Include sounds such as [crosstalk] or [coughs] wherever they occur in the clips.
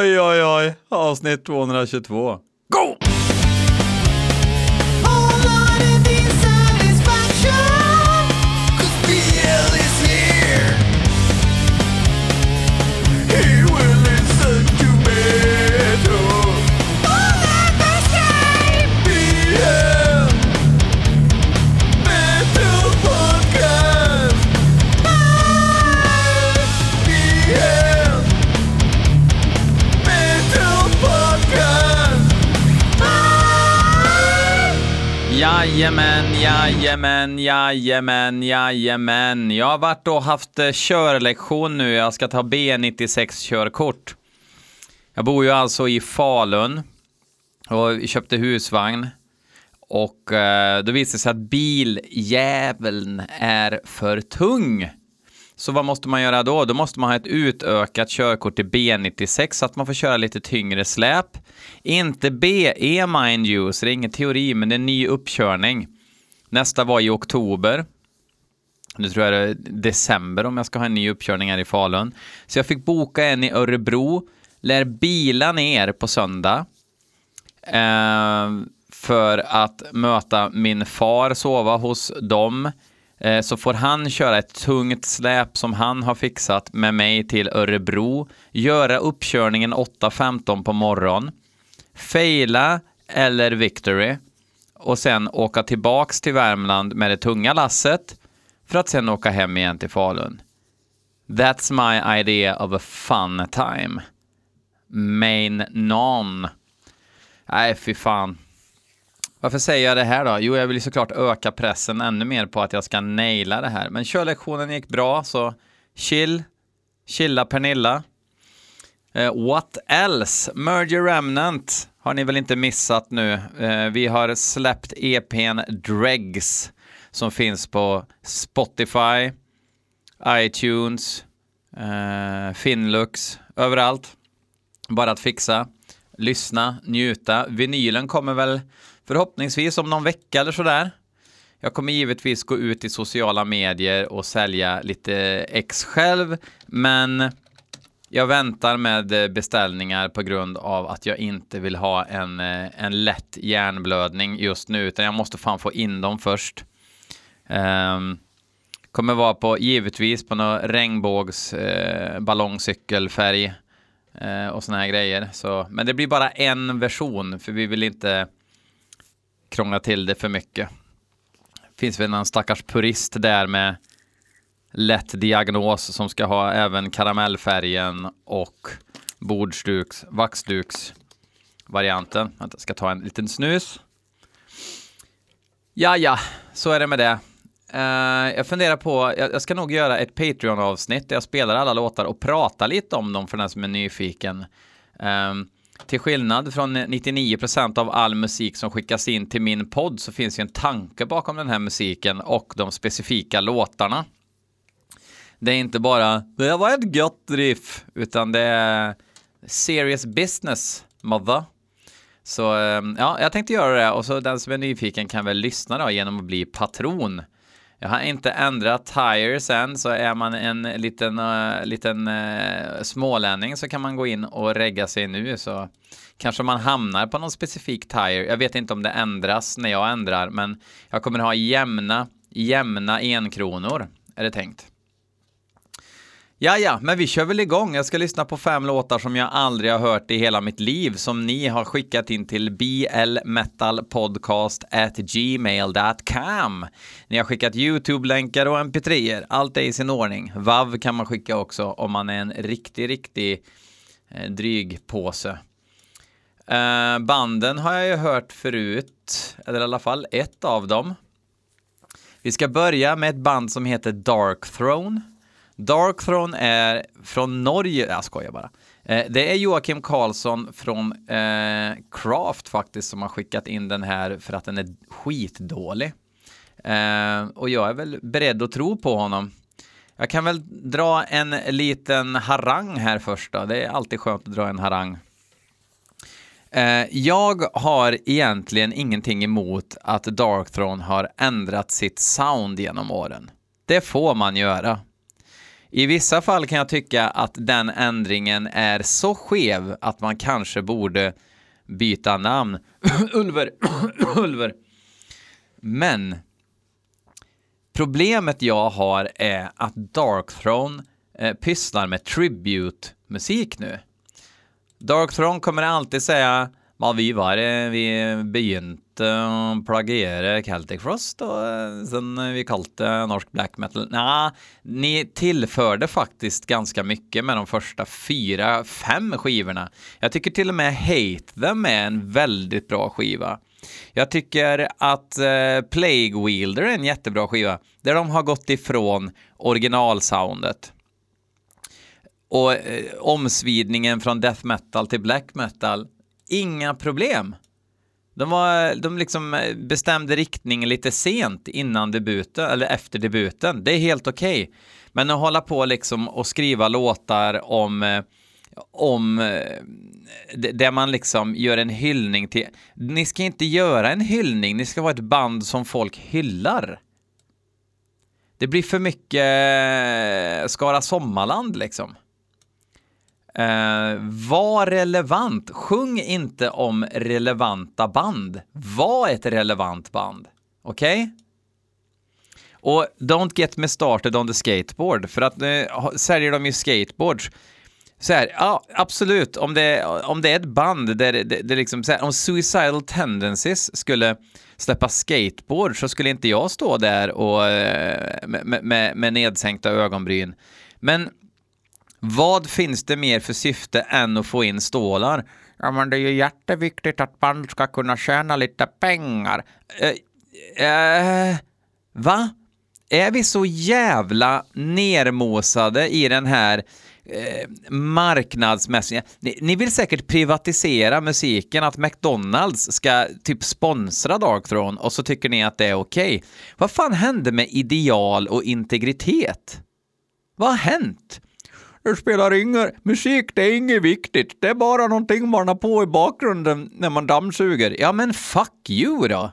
Oj, oj, oj. Avsnitt 222. Jajamän, jajamän, jajamän, jajamän. Jag har varit och haft eh, körlektion nu. Jag ska ta B96-körkort. Jag bor ju alltså i Falun och köpte husvagn. Och eh, då visade det sig att biljäveln är för tung. Så vad måste man göra då? Då måste man ha ett utökat körkort till B96 så att man får köra lite tyngre släp. Inte BE mind you, så det är ingen teori, men det är en ny uppkörning. Nästa var i oktober. Nu tror jag det är december om jag ska ha en ny uppkörning här i Falun. Så jag fick boka en i Örebro, lär bila ner på söndag. Eh, för att möta min far, sova hos dem Eh, så får han köra ett tungt släp som han har fixat med mig till Örebro, göra uppkörningen 8.15 på morgon, faila eller victory och sen åka tillbaks till Värmland med det tunga lasset för att sen åka hem igen till Falun. That's my idea of a fun time. Main non. Nej, fy fan. Varför säger jag det här då? Jo, jag vill såklart öka pressen ännu mer på att jag ska naila det här. Men körlektionen gick bra, så chill. Chilla Pernilla. Uh, what else? Merger Remnant har ni väl inte missat nu. Uh, vi har släppt EPn Dregs som finns på Spotify, iTunes, uh, Finlux, överallt. Bara att fixa, lyssna, njuta. Vinylen kommer väl Förhoppningsvis om någon vecka eller sådär. Jag kommer givetvis gå ut i sociala medier och sälja lite ex själv, men jag väntar med beställningar på grund av att jag inte vill ha en, eh, en lätt hjärnblödning just nu, utan jag måste fan få in dem först. Um, kommer vara på, givetvis på någon regnbågs eh, ballongcykelfärg eh, och såna här grejer. Så, men det blir bara en version, för vi vill inte krångla till det för mycket. Finns väl någon stackars purist där med lätt diagnos som ska ha även karamellfärgen och bordsduks, vaxduks-varianten. Jag ska ta en liten snus. Ja, ja, så är det med det. Uh, jag funderar på, jag, jag, ska nog göra ett Patreon-avsnitt där jag spelar alla låtar och pratar lite om dem för den som är nyfiken. Um, till skillnad från 99% av all musik som skickas in till min podd så finns ju en tanke bakom den här musiken och de specifika låtarna. Det är inte bara det var ett gött riff, utan det är serious business, mother. Så eh, ja, jag tänkte göra det och så den som är nyfiken kan väl lyssna då genom att bli patron. Jag har inte ändrat tires än, så är man en liten, uh, liten uh, smålänning så kan man gå in och regga sig nu så kanske man hamnar på någon specifik tire. Jag vet inte om det ändras när jag ändrar, men jag kommer ha jämna, jämna enkronor, är det tänkt. Ja, ja, men vi kör väl igång. Jag ska lyssna på fem låtar som jag aldrig har hört i hela mitt liv som ni har skickat in till blmetalpodcast@gmail.com. Ni har skickat YouTube-länkar och mp3-er. Allt är i sin ordning. VAV kan man skicka också om man är en riktig, riktig eh, dryg påse. Eh, banden har jag ju hört förut, eller i alla fall ett av dem. Vi ska börja med ett band som heter Dark Throne. Darkthrone är från Norge, jag skojar bara. Eh, det är Joakim Karlsson från eh, Craft faktiskt som har skickat in den här för att den är skitdålig. Eh, och jag är väl beredd att tro på honom. Jag kan väl dra en liten harang här först då. Det är alltid skönt att dra en harang. Eh, jag har egentligen ingenting emot att Darkthrone har ändrat sitt sound genom åren. Det får man göra. I vissa fall kan jag tycka att den ändringen är så skev att man kanske borde byta namn. [coughs] Ulver, [coughs] Ulver. Men problemet jag har är att Darkthrone eh, pysslar med tribute-musik nu. Darkthrone kommer alltid säga vad vi var eh, vi begynte å plagiere Celtic Frost, och eh, sen eh, vi kalte norsk black metal. Nja, ni tillförde faktiskt ganska mycket med de första fyra, fem skivorna. Jag tycker till och med Hate Them är en väldigt bra skiva. Jag tycker att eh, Plague Wielder är en jättebra skiva, där de har gått ifrån originalsoundet. Och eh, omsvidningen från death metal till black metal, inga problem. De, var, de liksom eh, bestämde riktningen lite sent innan debuten, eller efter debuten. Det är helt okej. Okay. Men att hålla på liksom och skriva låtar om eh, om eh, det där man liksom gör en hyllning till... Ni ska inte göra en hyllning, ni ska vara ett band som folk hyllar. Det blir för mycket Skara Sommarland liksom. Eh, var relevant. Sjung inte om relevanta band. Var ett relevant band. Okej? Okay? Och don't get me started on the skateboard, för att eh, nu säljer de ju skateboards så här, ja, absolut, om det, om det är ett band där det, det, det liksom, så här, om Suicidal Tendencies skulle släppa skateboard så skulle inte jag stå där och eh, med, med, med nedsänkta ögonbryn. Men vad finns det mer för syfte än att få in stålar? Ja, men det är ju jätteviktigt att band ska kunna tjäna lite pengar. Eh, eh, va? Är vi så jävla nermosade i den här eh, marknadsmässiga. Ni, ni, vill säkert privatisera musiken, att McDonalds ska typ sponsra Darkthrone och så tycker ni att det är okej. Okay. Vad fan hände med ideal och integritet? Vad har hänt? Det spelar ingen musik, det är inget viktigt. Det är bara någonting man har på i bakgrunden när man dammsuger. Ja, men fuck you då.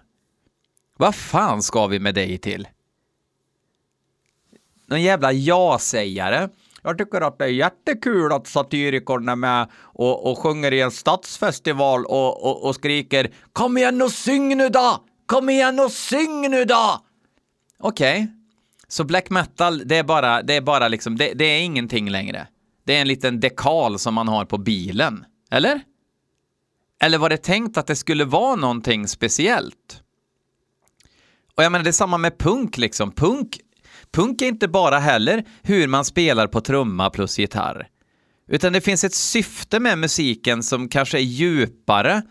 Vad fan ska vi med dig till? Någon jävla ja-sägare jag tycker att det är jättekul att satirikorna är med och, och sjunger i en stadsfestival och, och, och skriker Kom igen och syng nu då! Kom igen och syng nu då! Okej, okay så black metal, det är bara, det är bara liksom, det, det är ingenting längre. Det är en liten dekal som man har på bilen, eller? Eller var det tänkt att det skulle vara någonting speciellt? Och jag menar, det är samma med punk liksom. Punk Punk är inte bara heller hur man spelar på trumma plus gitarr. Utan det finns ett syfte med musiken som kanske är djupare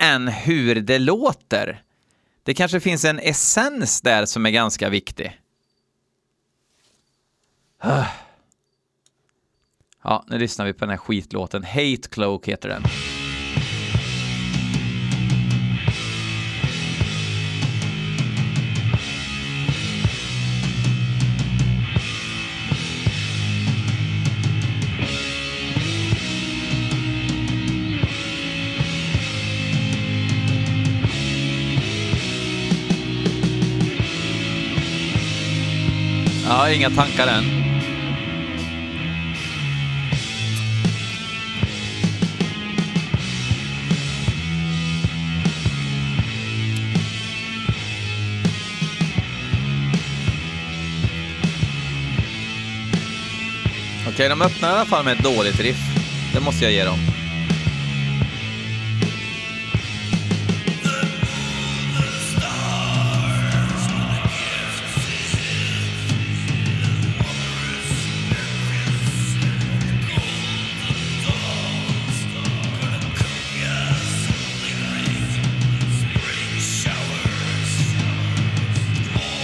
än hur det låter. Det kanske finns en essens där som är ganska viktig. Ja, nu lyssnar vi på den här skitlåten. Hate Cloak heter den. Ja, inga tankar än. Okej, de öppnar i alla fall med ett dåligt riff. Det måste jag ge dem.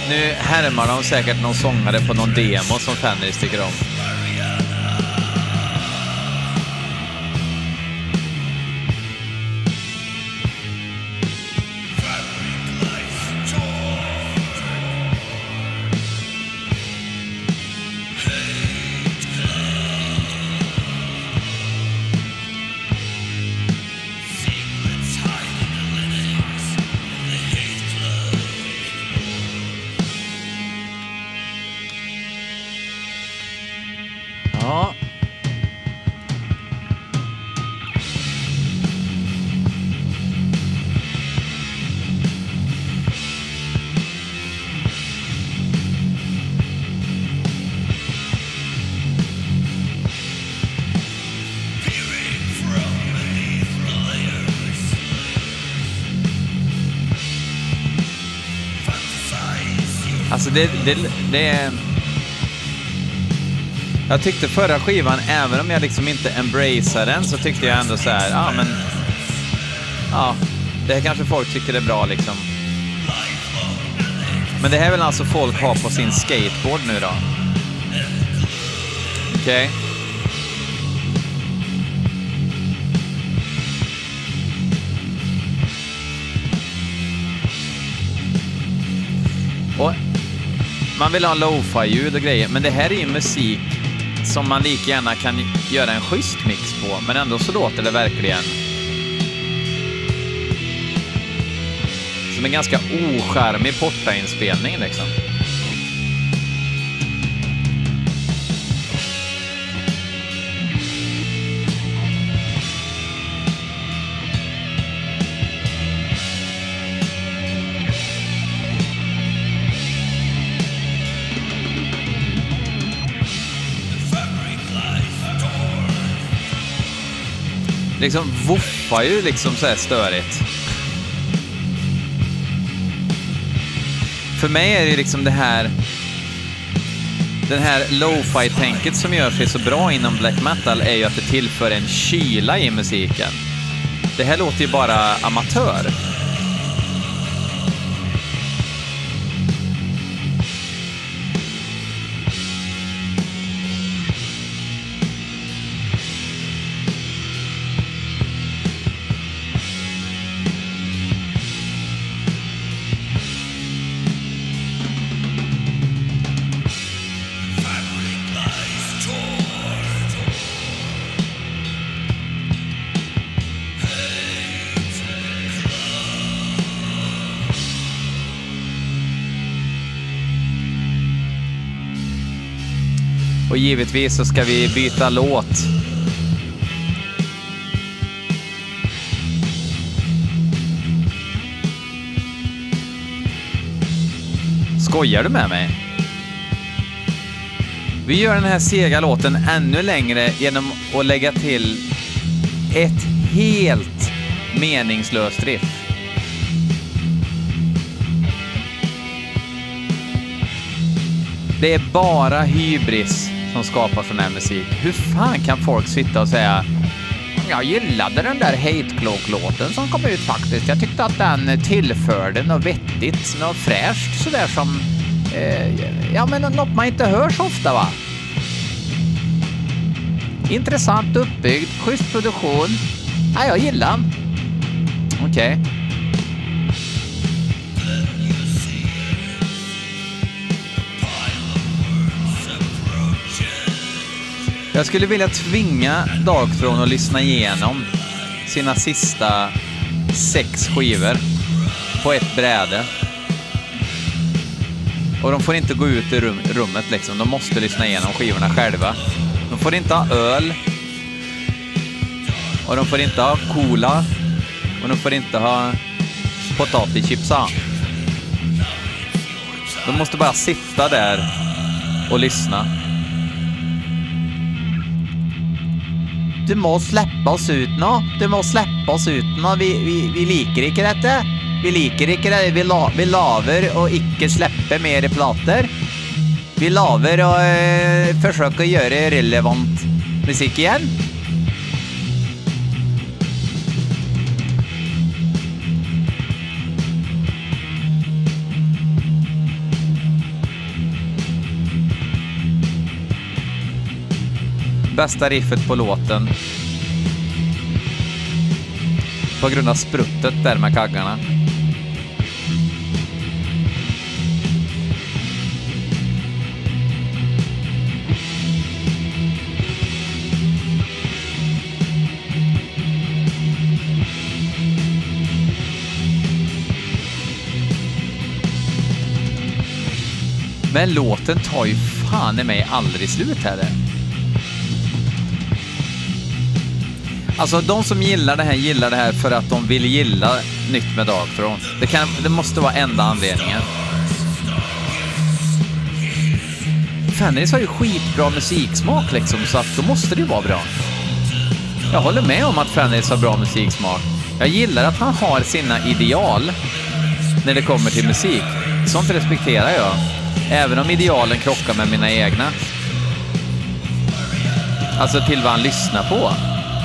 Nu härmar de säkert någon sångare på någon demo som Fenris tycker om. Det, det, det... Jag tyckte förra skivan, även om jag liksom inte embraceade den, så tyckte jag ändå så här, ja men... Ja, det här kanske folk tycker är bra liksom. Men det här vill alltså folk ha på sin skateboard nu då? Okej. Okay. Man vill ha lo-fi-ljud och grejer, men det här är ju musik som man lika gärna kan göra en schysst mix på, men ändå så låter det verkligen som en ganska ocharmig portainspelning liksom. Liksom voffar ju liksom så här störigt. För mig är det liksom det här den här lo-fi-tänket som gör sig så bra inom black metal är ju att det tillför en kyla i musiken. Det här låter ju bara amatör. Och givetvis så ska vi byta låt. Skojar du med mig? Vi gör den här sega låten ännu längre genom att lägga till ett helt meningslöst riff. Det är bara hybris som skapar sån här musik. Hur fan kan folk sitta och säga jag gillade den där Hate Cloak-låten som kom ut faktiskt. Jag tyckte att den tillförde något vettigt, något fräscht sådär som... Eh, ja, men något man inte hör så ofta va? Intressant uppbyggd, schysst produktion. Ja, jag gillar den. Okej. Okay. Jag skulle vilja tvinga Darkthrone att lyssna igenom sina sista sex skivor på ett bräde. Och de får inte gå ut i rum, rummet liksom, de måste lyssna igenom skivorna själva. De får inte ha öl. Och de får inte ha cola. Och de får inte ha potatischips. De måste bara sitta där och lyssna. Du må slippe oss ut nå. Du må slippe oss ut nå. Vi, vi, vi liker ikke dette. Vi liker ikke det. Vi, la, vi laver å ikke slippe mer plater. Vi laver å eh, øh, forsøke å gjøre relevant musikk igjen. Bästa riffet på låten. På grund av spruttet där med kaggarna. Men låten tar ju fan i mig aldrig slut heller. Alltså de som gillar det här gillar det här för att de vill gilla nytt med Darkthrone. Det, kan, det måste vara enda anledningen. Fenris har ju skitbra musiksmak liksom, så att då måste det ju vara bra. Jag håller med om att Fenris har bra musiksmak. Jag gillar att han har sina ideal när det kommer till musik. Sånt respekterar jag. Även om idealen krockar med mina egna. Alltså till vad han lyssnar på.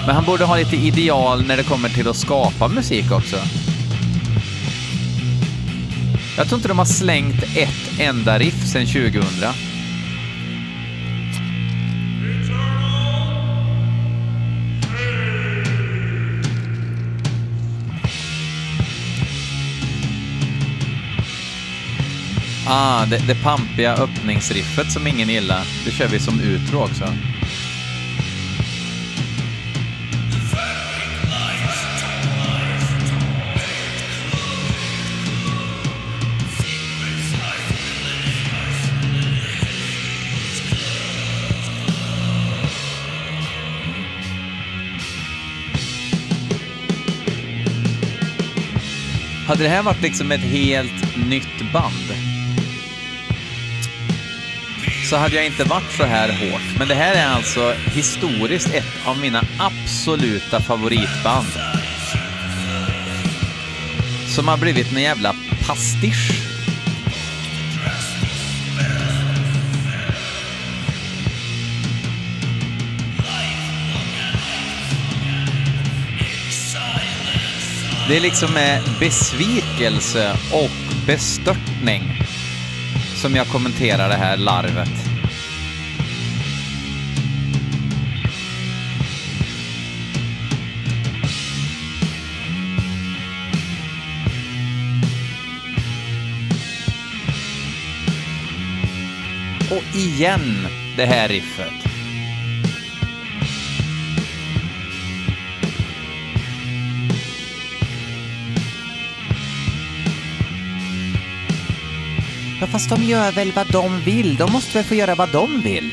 Men han borde ha lite ideal när det kommer till att skapa musik också. Jag tror inte de har slängt ett enda riff sedan 2000. Ah, det, det pampiga öppningsriffet som ingen gillar. Det kör vi som utro också. Hade det här varit liksom ett helt nytt band så hade jag inte varit så här hårt. Men det här är alltså historiskt ett av mina absoluta favoritband. Som har blivit en jävla pastisch. Det är liksom med besvikelse och bestörtning som jag kommenterar det här larvet. Och igen det här riffet. Fast de gör väl vad de vill. De måste väl få göra vad de vill.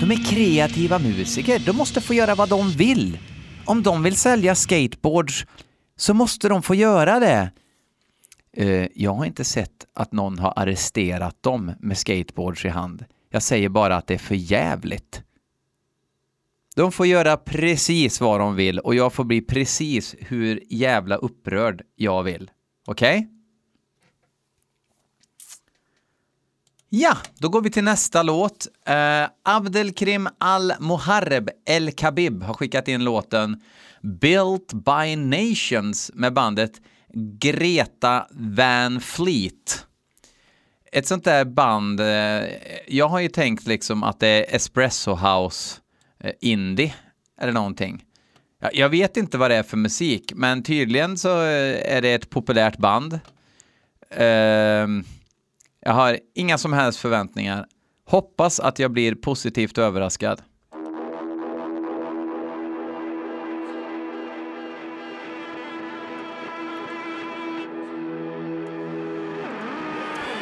De är kreativa musiker. De måste få göra vad de vill. Om de vill sälja skateboards så måste de få göra det. Uh, jag har inte sett att någon har arresterat dem med skateboards i hand. Jag säger bara att det är för jävligt. De får göra precis vad de vill och jag får bli precis hur jävla upprörd jag vill. Okej? Okay? Ja, då går vi till nästa låt. Uh, Abdelkrim Al-Moharreb El Khabib har skickat in låten Built by Nations med bandet Greta Van Fleet. Ett sånt där band, uh, jag har ju tänkt liksom att det är Espresso House uh, Indie eller någonting. Jag vet inte vad det är för musik, men tydligen så är det ett populärt band. Uh, jag har inga som helst förväntningar. Hoppas att jag blir positivt överraskad.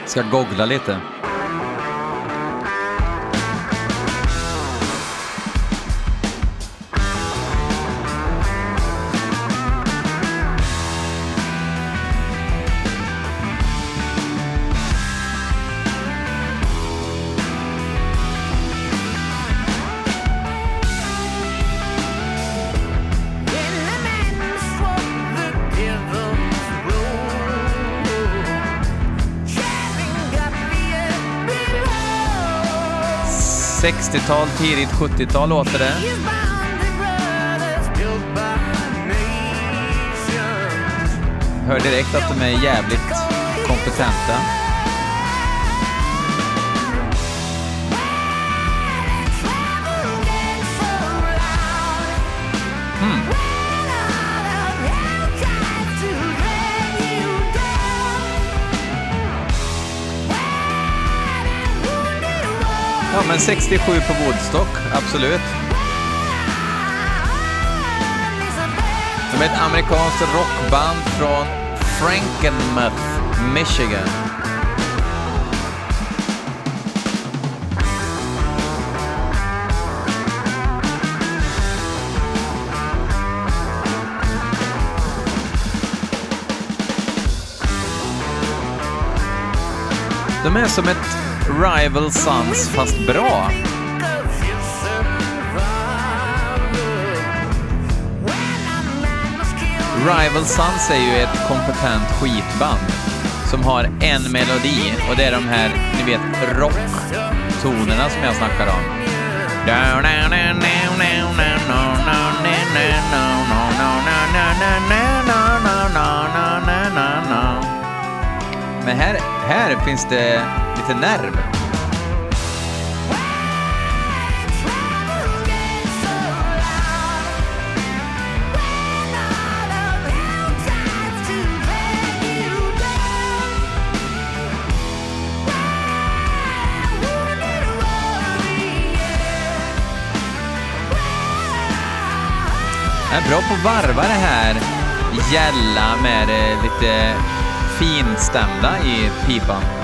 Ska googla lite. 60-tal, tidigt 70-tal låter det. Hör direkt att de är jävligt kompetenta. Ja, men 67 på Woodstock, absolut. De är ett amerikanskt rockband från Frankenmuth, Michigan. De är som ett Rival Sons fast bra. Rival Sons är ju ett kompetent skitband som har en melodi och det är de här, ni vet, rocktonerna som jag snackar om. Men här, här finns det lite nerv. Är bra på att varva det här gälla med det lite finstämda i pipan.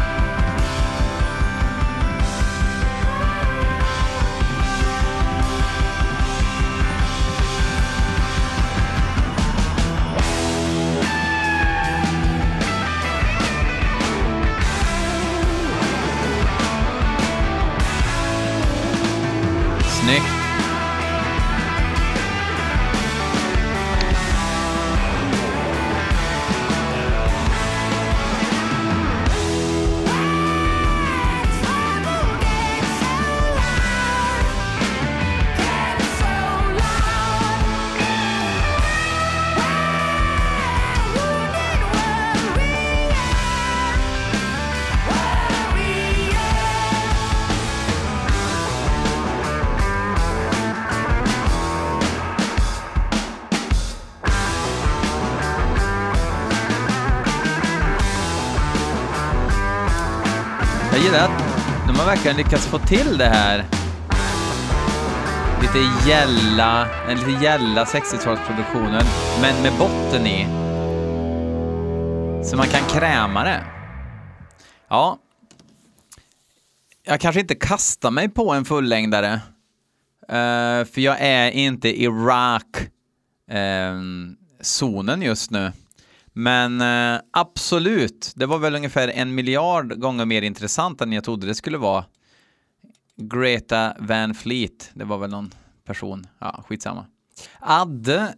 Verkligen lyckats få till det här. Lite gälla, en lite gälla 60-talsproduktionen, men med botten i. Så man kan kräma det. Ja. Jag kanske inte kastar mig på en fullängdare. Uh, för jag är inte i rock-zonen ehm, uh, just nu. Men eh, absolut, det var väl ungefär en miljard gånger mer intressant än jag trodde det skulle vara. Greta Van Fleet, det var väl någon person, ja skitsamma. Adde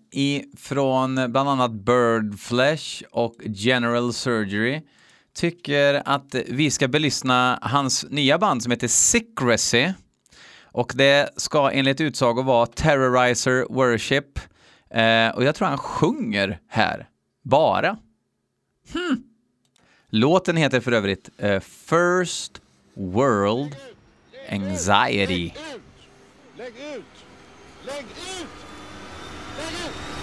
från bland annat Birdflesh och General Surgery tycker att vi ska belyssna hans nya band som heter Secrecy. Och det ska enligt utsago vara Terrorizer Worship. Eh, och jag tror han sjunger här. Bara? Hmm. Låten heter för övrigt uh, First World Anxiety. Lägg ut! Lägg ut! Lägg ut! Det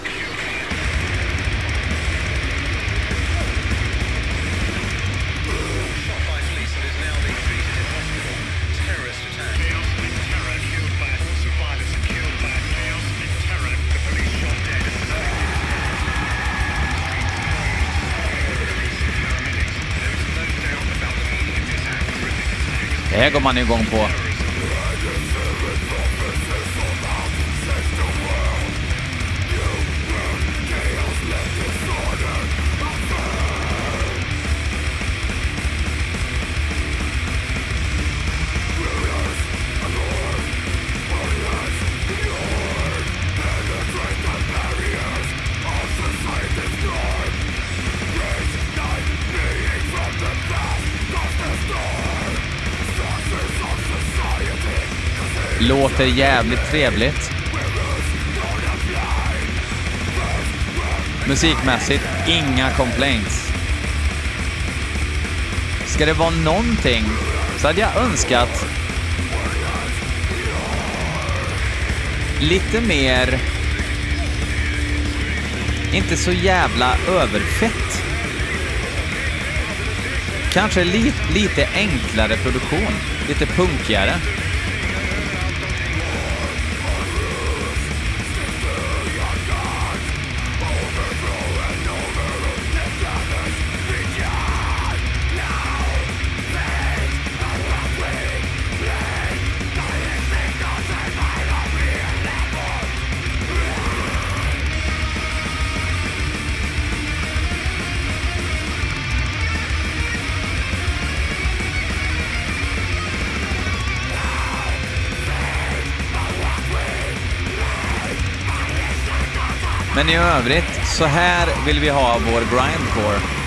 här går man igång på. Låter jävligt trevligt. Musikmässigt, inga complaints. Ska det vara någonting så hade jag önskat lite mer, inte så jävla överfett. Kanske li lite enklare produktion, lite punkigare. Övrigt, så här vill vi ha vår grindcore.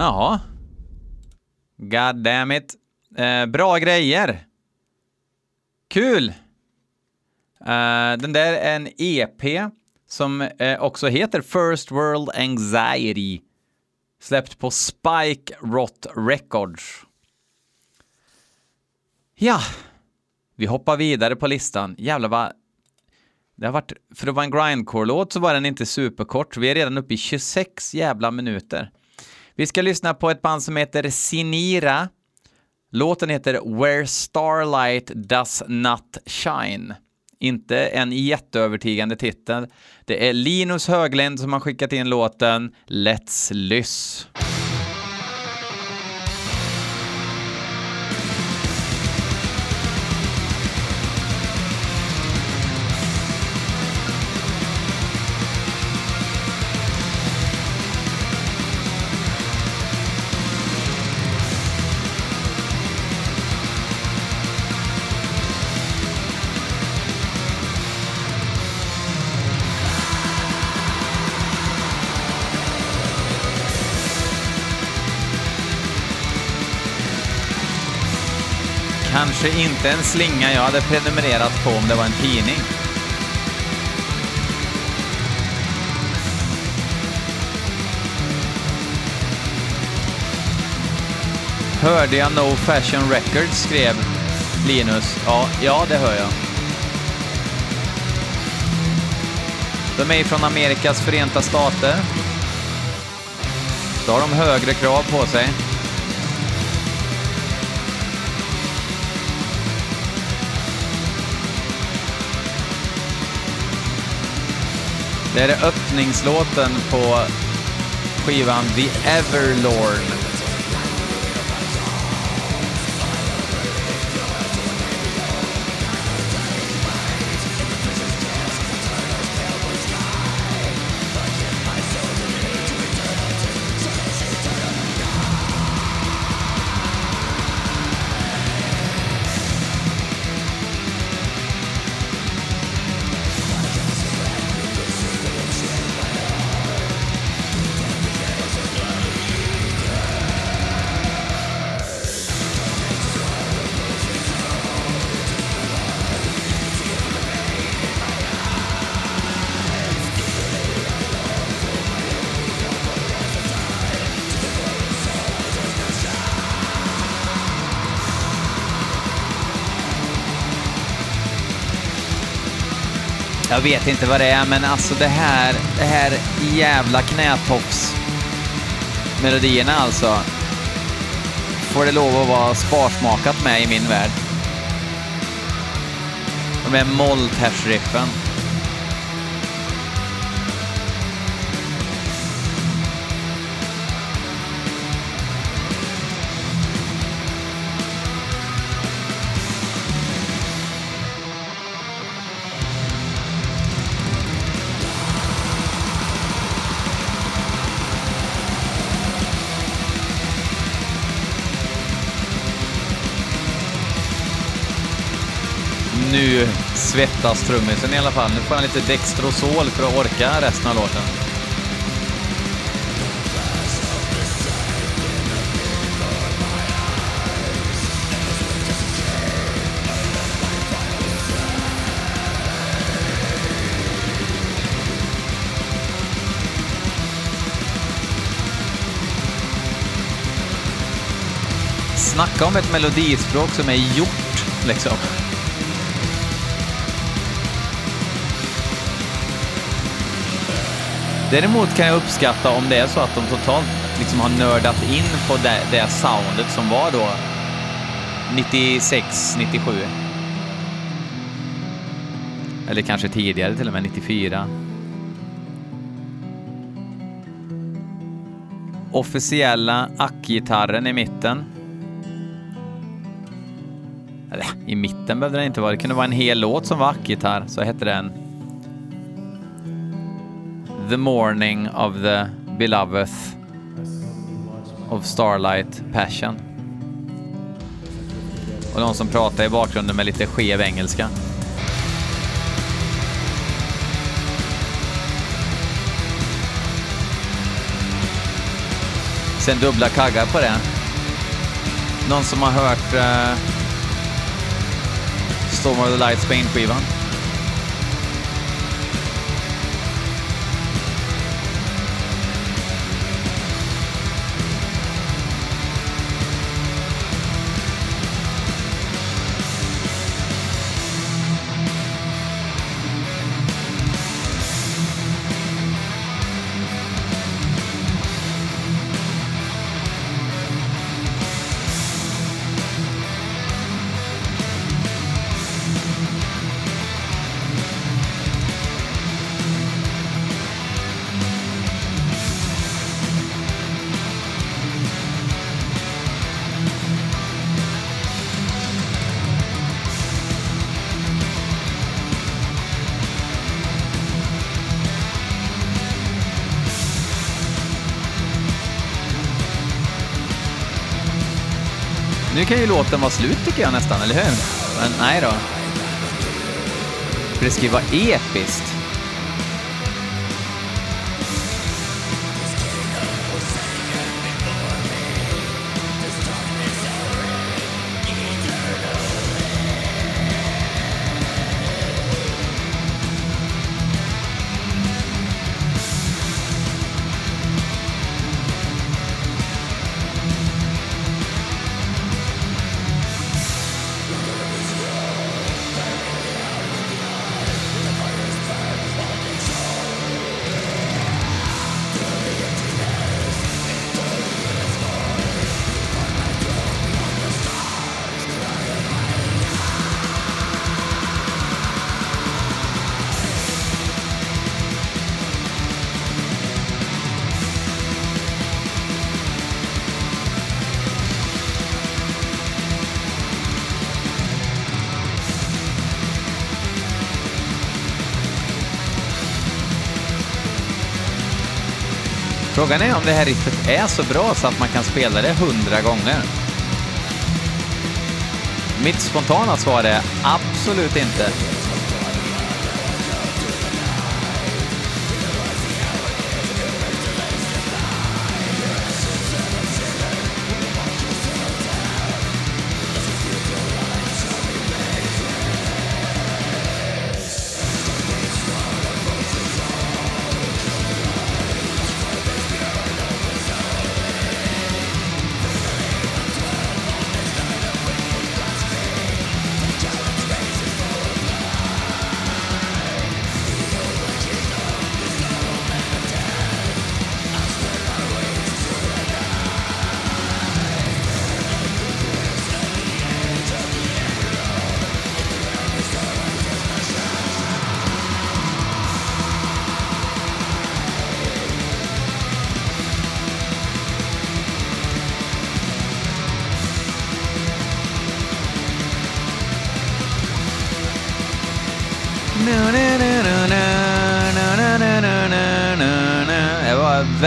Jaha. God damn it. Eh, bra grejer. Kul! Eh, den där är en EP som eh, också heter First World Anxiety. Släppt på Spike Rot Records. Ja, vi hoppar vidare på listan. Jävlar vad... Det har varit, för att vara en grindcore-låt så var den inte superkort. Vi är redan uppe i 26 jävla minuter. Vi ska lyssna på ett band som heter Sinira. Låten heter Where Starlight Does Not Shine. Inte en jätteövertygande titel. Det är Linus Höglind som har skickat in låten Let's Lyss. Kanske inte en slinga jag hade prenumererat på om det var en tidning. Hörde jag No Fashion Records, skrev Linus. Ja, ja, det hör jag. De är från Amerikas förenta stater. Då har de högre krav på sig. Det är öppningslåten på skivan The Everlord. Jag vet inte vad det är, men alltså det här, det här jävla knätofs-melodierna alltså. Får det lov att vara sparsmakat med i min värld. De är molltärsriffen. Nu svettas trummisen i alla fall. Nu får han lite Dextrosol för att orka resten av låten. Snacka om ett melodispråk som är gjort, liksom. Däremot kan jag uppskatta om det är så att de totalt liksom har nördat in på det, det soundet som var då 96, 97. Eller kanske tidigare till och med, 94. Officiella ackgitarren i mitten. Eller, i mitten behövde den inte vara. Det kunde vara en hel låt som var ackgitarr, så hette den the morning of the beloved of starlight passion. Och någon som pratar i bakgrunden med lite skev engelska. Sen dubbla kaggar på det. Någon som har hört uh, Storm of the Lights Spain-skivan. Kan ju låten vara slut tycker jag nästan, eller hur? Men nej då. För det ska ju vara episkt. Frågan är om det här riffet är så bra så att man kan spela det hundra gånger. Mitt spontana svar är absolut inte.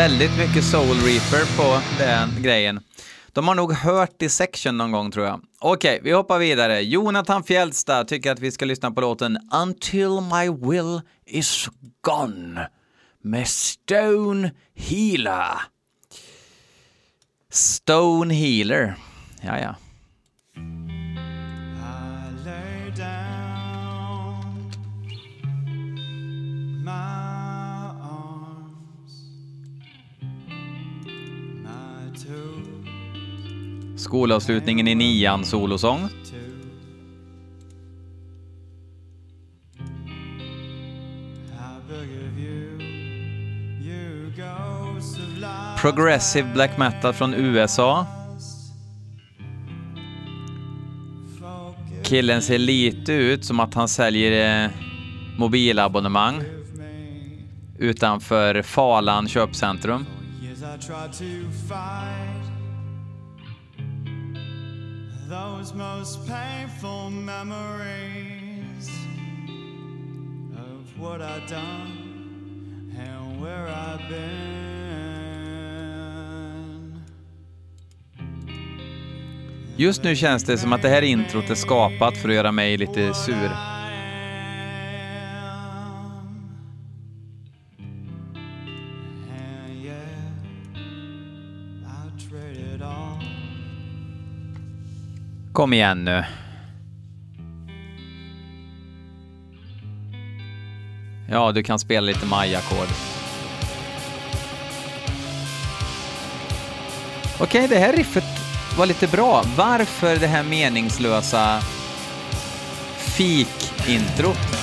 Väldigt mycket Soul Reaper på den grejen. De har nog hört Dissection någon gång tror jag. Okej, vi hoppar vidare. Jonathan Fjällstad tycker att vi ska lyssna på låten Until My Will Is Gone med Stone Healer. Stone Healer. Ja, ja. Skolavslutningen i nian solosång. Progressive black metal från USA. Killen ser lite ut som att han säljer eh, mobilabonnemang utanför Falan köpcentrum. Love's most painful memories of what I've done and where I've been. Just nu känns det som att det här introt är skapat för att göra mig lite sur. Kom igen nu. Ja, du kan spela lite Maja-ackord. Okej, det här riffet var lite bra. Varför det här meningslösa fik-introt?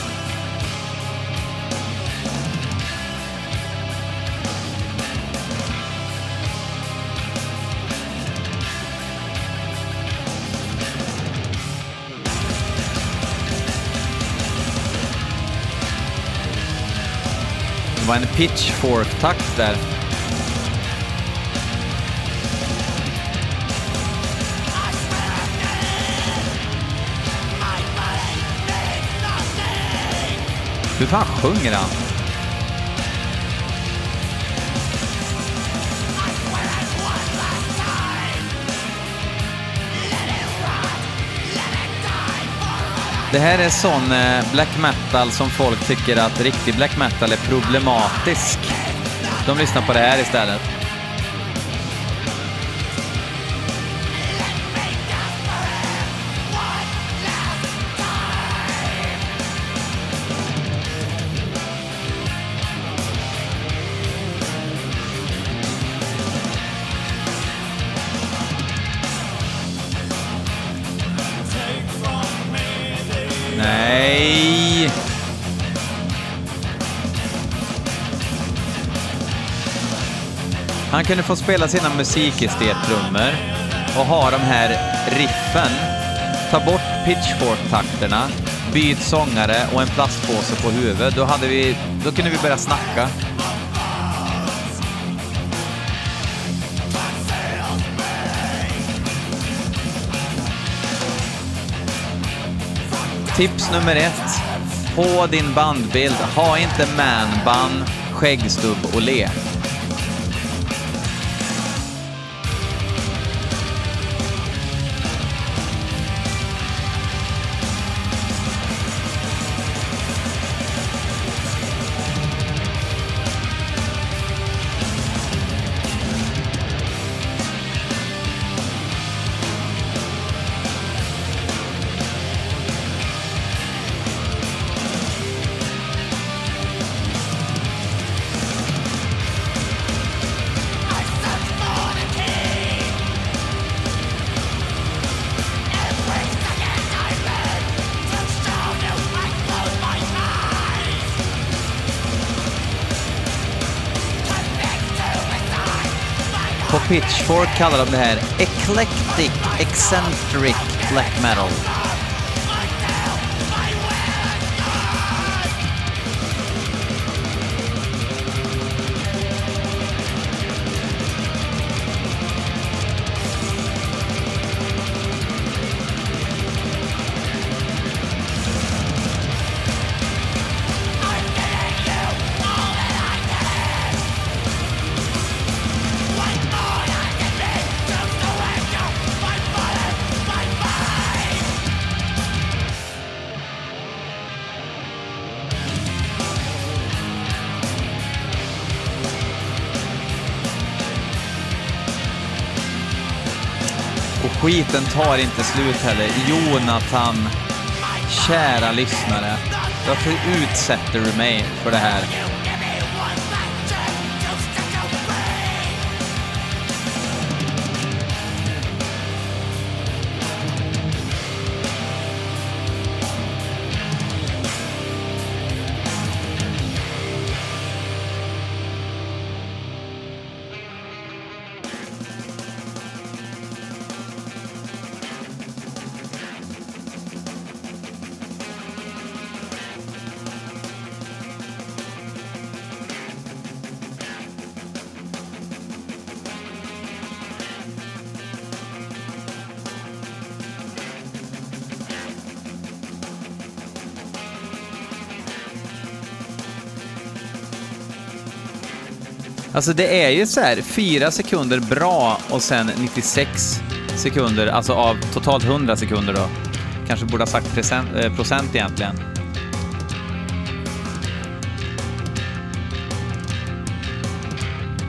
Var en pitchfork-takt där. Hur fan sjunger han? Det här är sån eh, black metal som folk tycker att riktig black metal är problematisk. De lyssnar på det här istället. Kunde få spela sina musikestet-trummor och ha de här riffen. Ta bort pitchfork-takterna, byt sångare och en plastpåse på huvudet. Då, hade vi, då kunde vi börja snacka. Tips nummer ett. På din bandbild, ha inte manband, skäggstubb och lek. Pitchfork kallar de det här Eclectic Eccentric Black Metal. Festen tar inte slut heller. Jonathan, kära lyssnare. Varför utsätter du mig för det här? Alltså det är ju så här, fyra sekunder bra och sen 96 sekunder, alltså av totalt 100 sekunder då. Kanske borde ha sagt procent, eh, procent egentligen.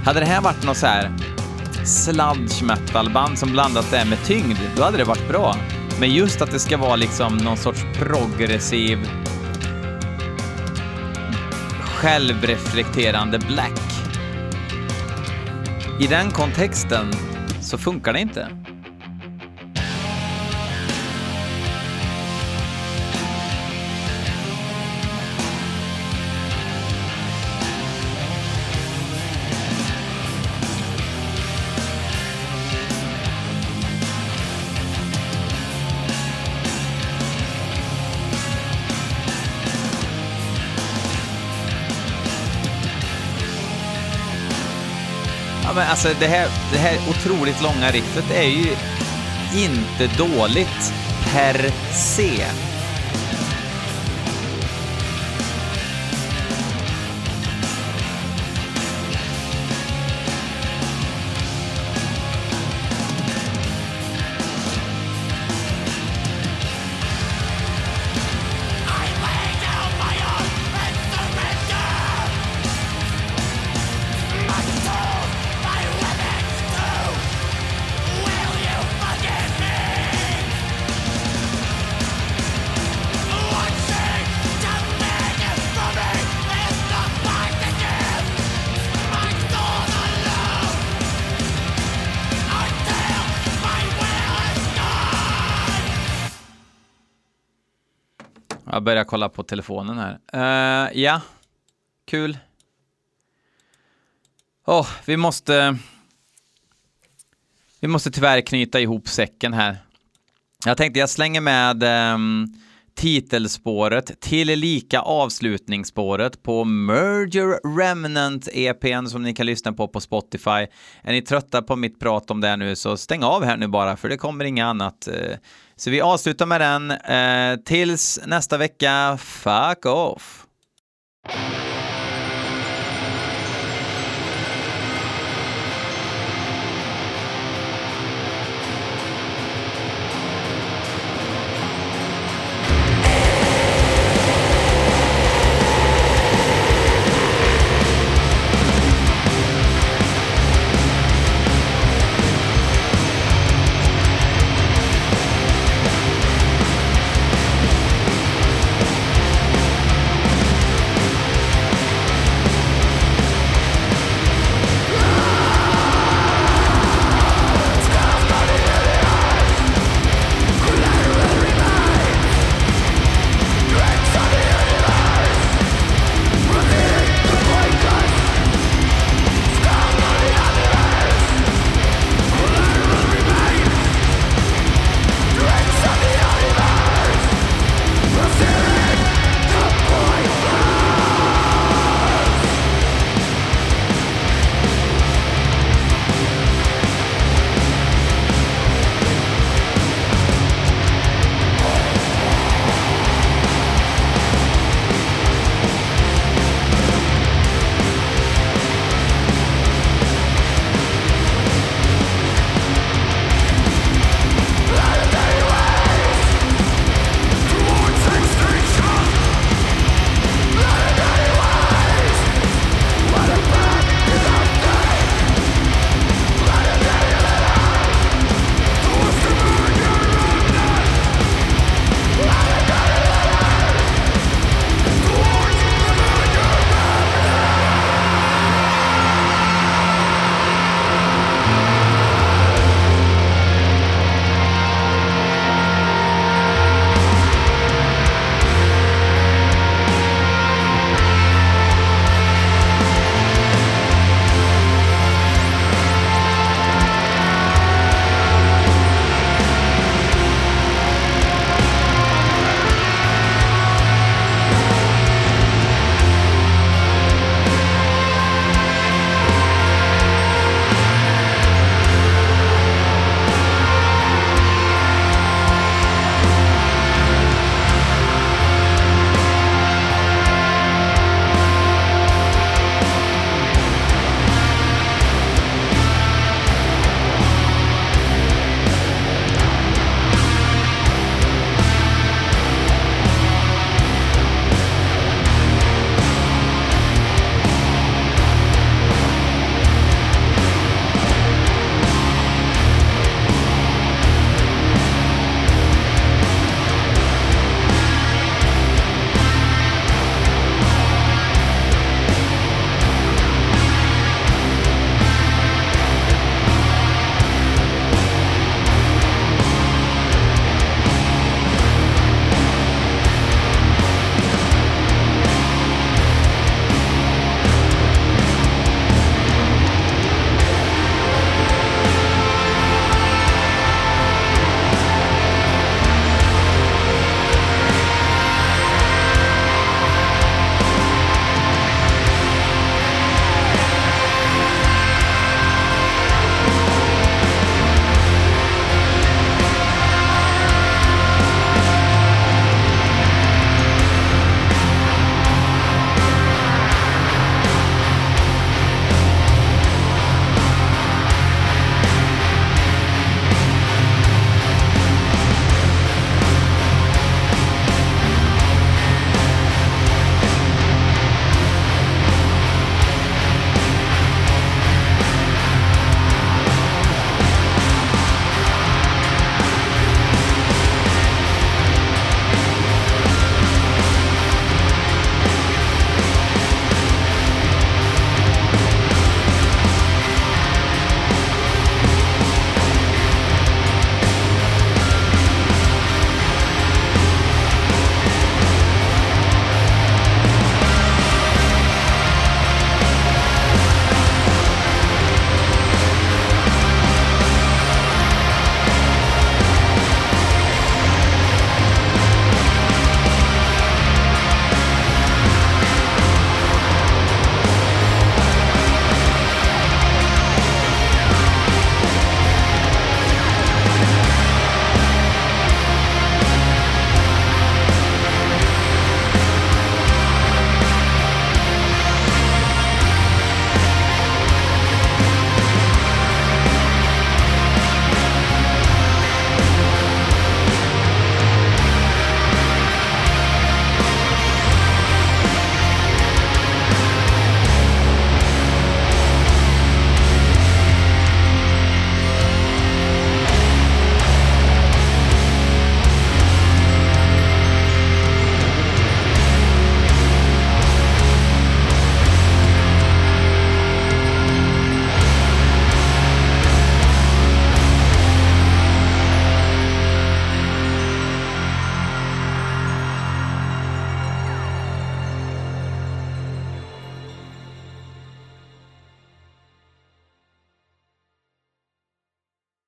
Hade det här varit något så här sludge metal-band som blandat det med tyngd, då hade det varit bra. Men just att det ska vara liksom någon sorts progressiv självreflekterande black. I den kontexten så funkar det inte. Men alltså det här, det här otroligt långa riffet är ju inte dåligt per se. Jag börjar kolla på telefonen här. Uh, ja, kul. Åh, vi måste... Vi måste tyvärr knyta ihop säcken här. Jag tänkte jag slänger med um, titelspåret till lika avslutningsspåret på Merger Remnant EPn som ni kan lyssna på på Spotify. Är ni trötta på mitt prat om det nu så stäng av här nu bara för det kommer inget annat. Uh, så vi avslutar med den. Eh, tills nästa vecka, fuck off!